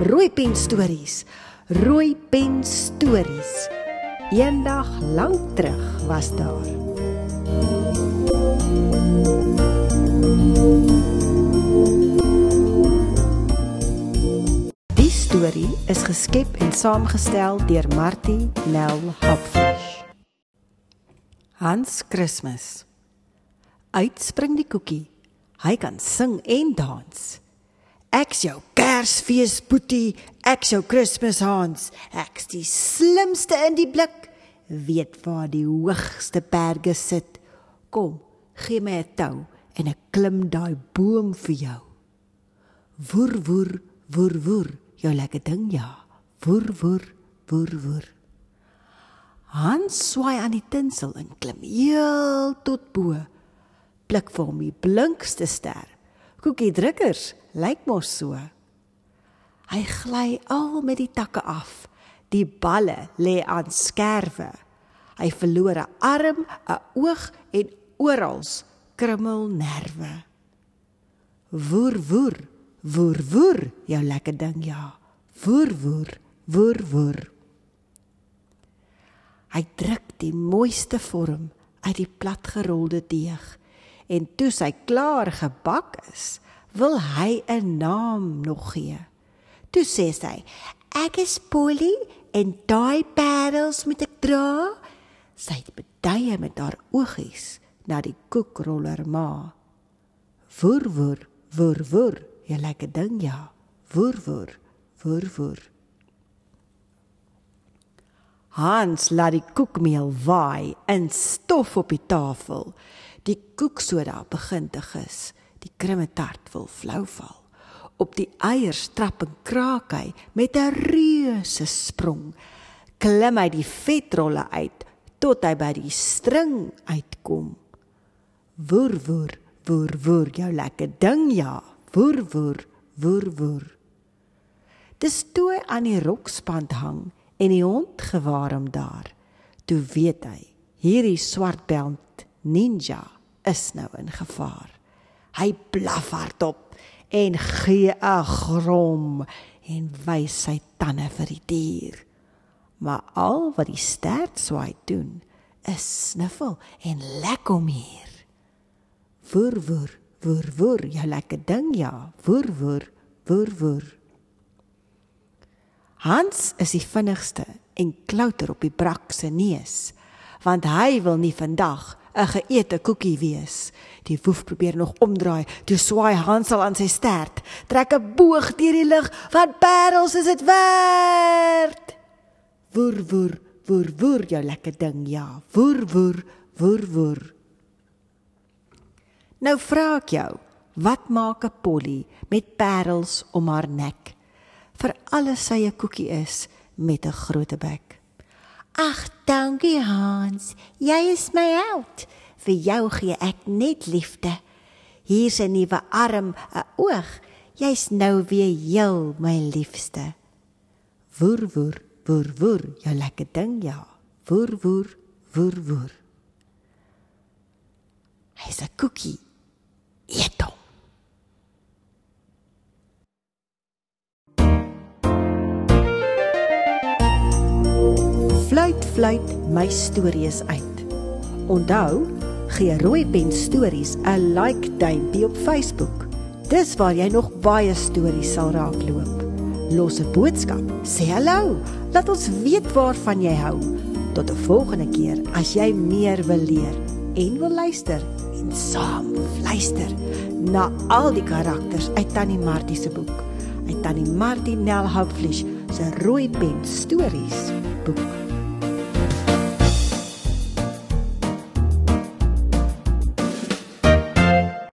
Rooi pen stories. Rooi pen stories. Eendag lank terug was daar. Die storie is geskep en saamgestel deur Martie Nel Hopfish. Hans Kersfees. Uitspring die koekie. Hy kan sing en dans. Ek's jou Kersfees boetie, ek's jou Kersfees Hans. Ek's die slimste in die blik, weet waar die hoogste berge sit. Kom, gee my 'n tou en ek klim daai boom vir jou. Woer woer woer woer, jou lekker ding ja. Woer woer woer woer. Hans swaai aan die tinsel en klim heel tot bo. Blik vir hom die blinkste ster. Koekie drukkers lyk mos so. Hy gly al met die takke af. Die balle lê aan skerwe. Hy verloor 'n arm, 'n oog en oral krummel nerve. Woer woer, woer woer, jou lekker ding ja. Woer woer, woer woer. Hy druk die mooiste vorm uit die platgerolde deeg en toe sy klaar gebak is, wil hy 'n naam nog gee. Toe sê sy: "Ek is Polly en daai parels moet ek dra." Sy het bedye met haar oogies na die koekroller ma. Woer woer, woer woer, jy lekker ding ja. Woer woer, woer woer. Hans laat die koekmeel waai in stof op die tafel. Die koeksoda begin te gis. Die krimmetart wil flou val. Op die eiers trap en kraak hy met 'n reuse sprong. Klim hy die vetrolle uit tot hy by die string uitkom. Woer woer, woer woer, jou lekker ding ja. Woer woer, woer woer. Dis toe aan die rokspand hang en die hond gewaar hom daar. Toe weet hy, hierdie swartbeld ninja is nou in gevaar. Hy blaf hardop en gee 'n grom en wys sy tande vir die dier. Maar al wat die stert swaai doen, is sniffel en lek hom hier. Woer woer, woer woer, jou lekker ding ja. Woer woer, woer woer. Hans is die vinnigste en klouter op die brak se neus, want hy wil nie vandag 'n geëte koekie wees. Die woef probeer nog omdraai, toe swaai Hansel aan sy stert, trek 'n boog deur die lug, wat parels is dit werd? Woer woer, woer woer jou lekker ding, ja. Woer woer, woer woer. Nou vra ek jou, wat maak 'n polly met parels om haar nek? Vir alles sy 'n koekie is met 'n groot bek. Ag, dankie Hans. Jy is my held. Vir jou gee ek net liefde. Hier's 'n nuwe arm, 'n oog. Jy's nou weer heel my liefste. Woer woer, woer woer, jou lekker ding ja. Woer woer, woer woer. Hy's 'n koekie. Fluit fluit my stories uit. Onthou, gee Rooi Pen Stories 'n like duimpie op Facebook. Dis waar jy nog baie stories sal raakloop. Los 'n boodskap, sê hallo, laat ons weet waarvan jy hou. Tot 'n volgende keer as jy meer wil leer en wil luister en saam luister na al die karakters uit Tannie Martie se boek. Uit Tannie Martie Nel Houtfleisch se Rooi Pen Stories boek.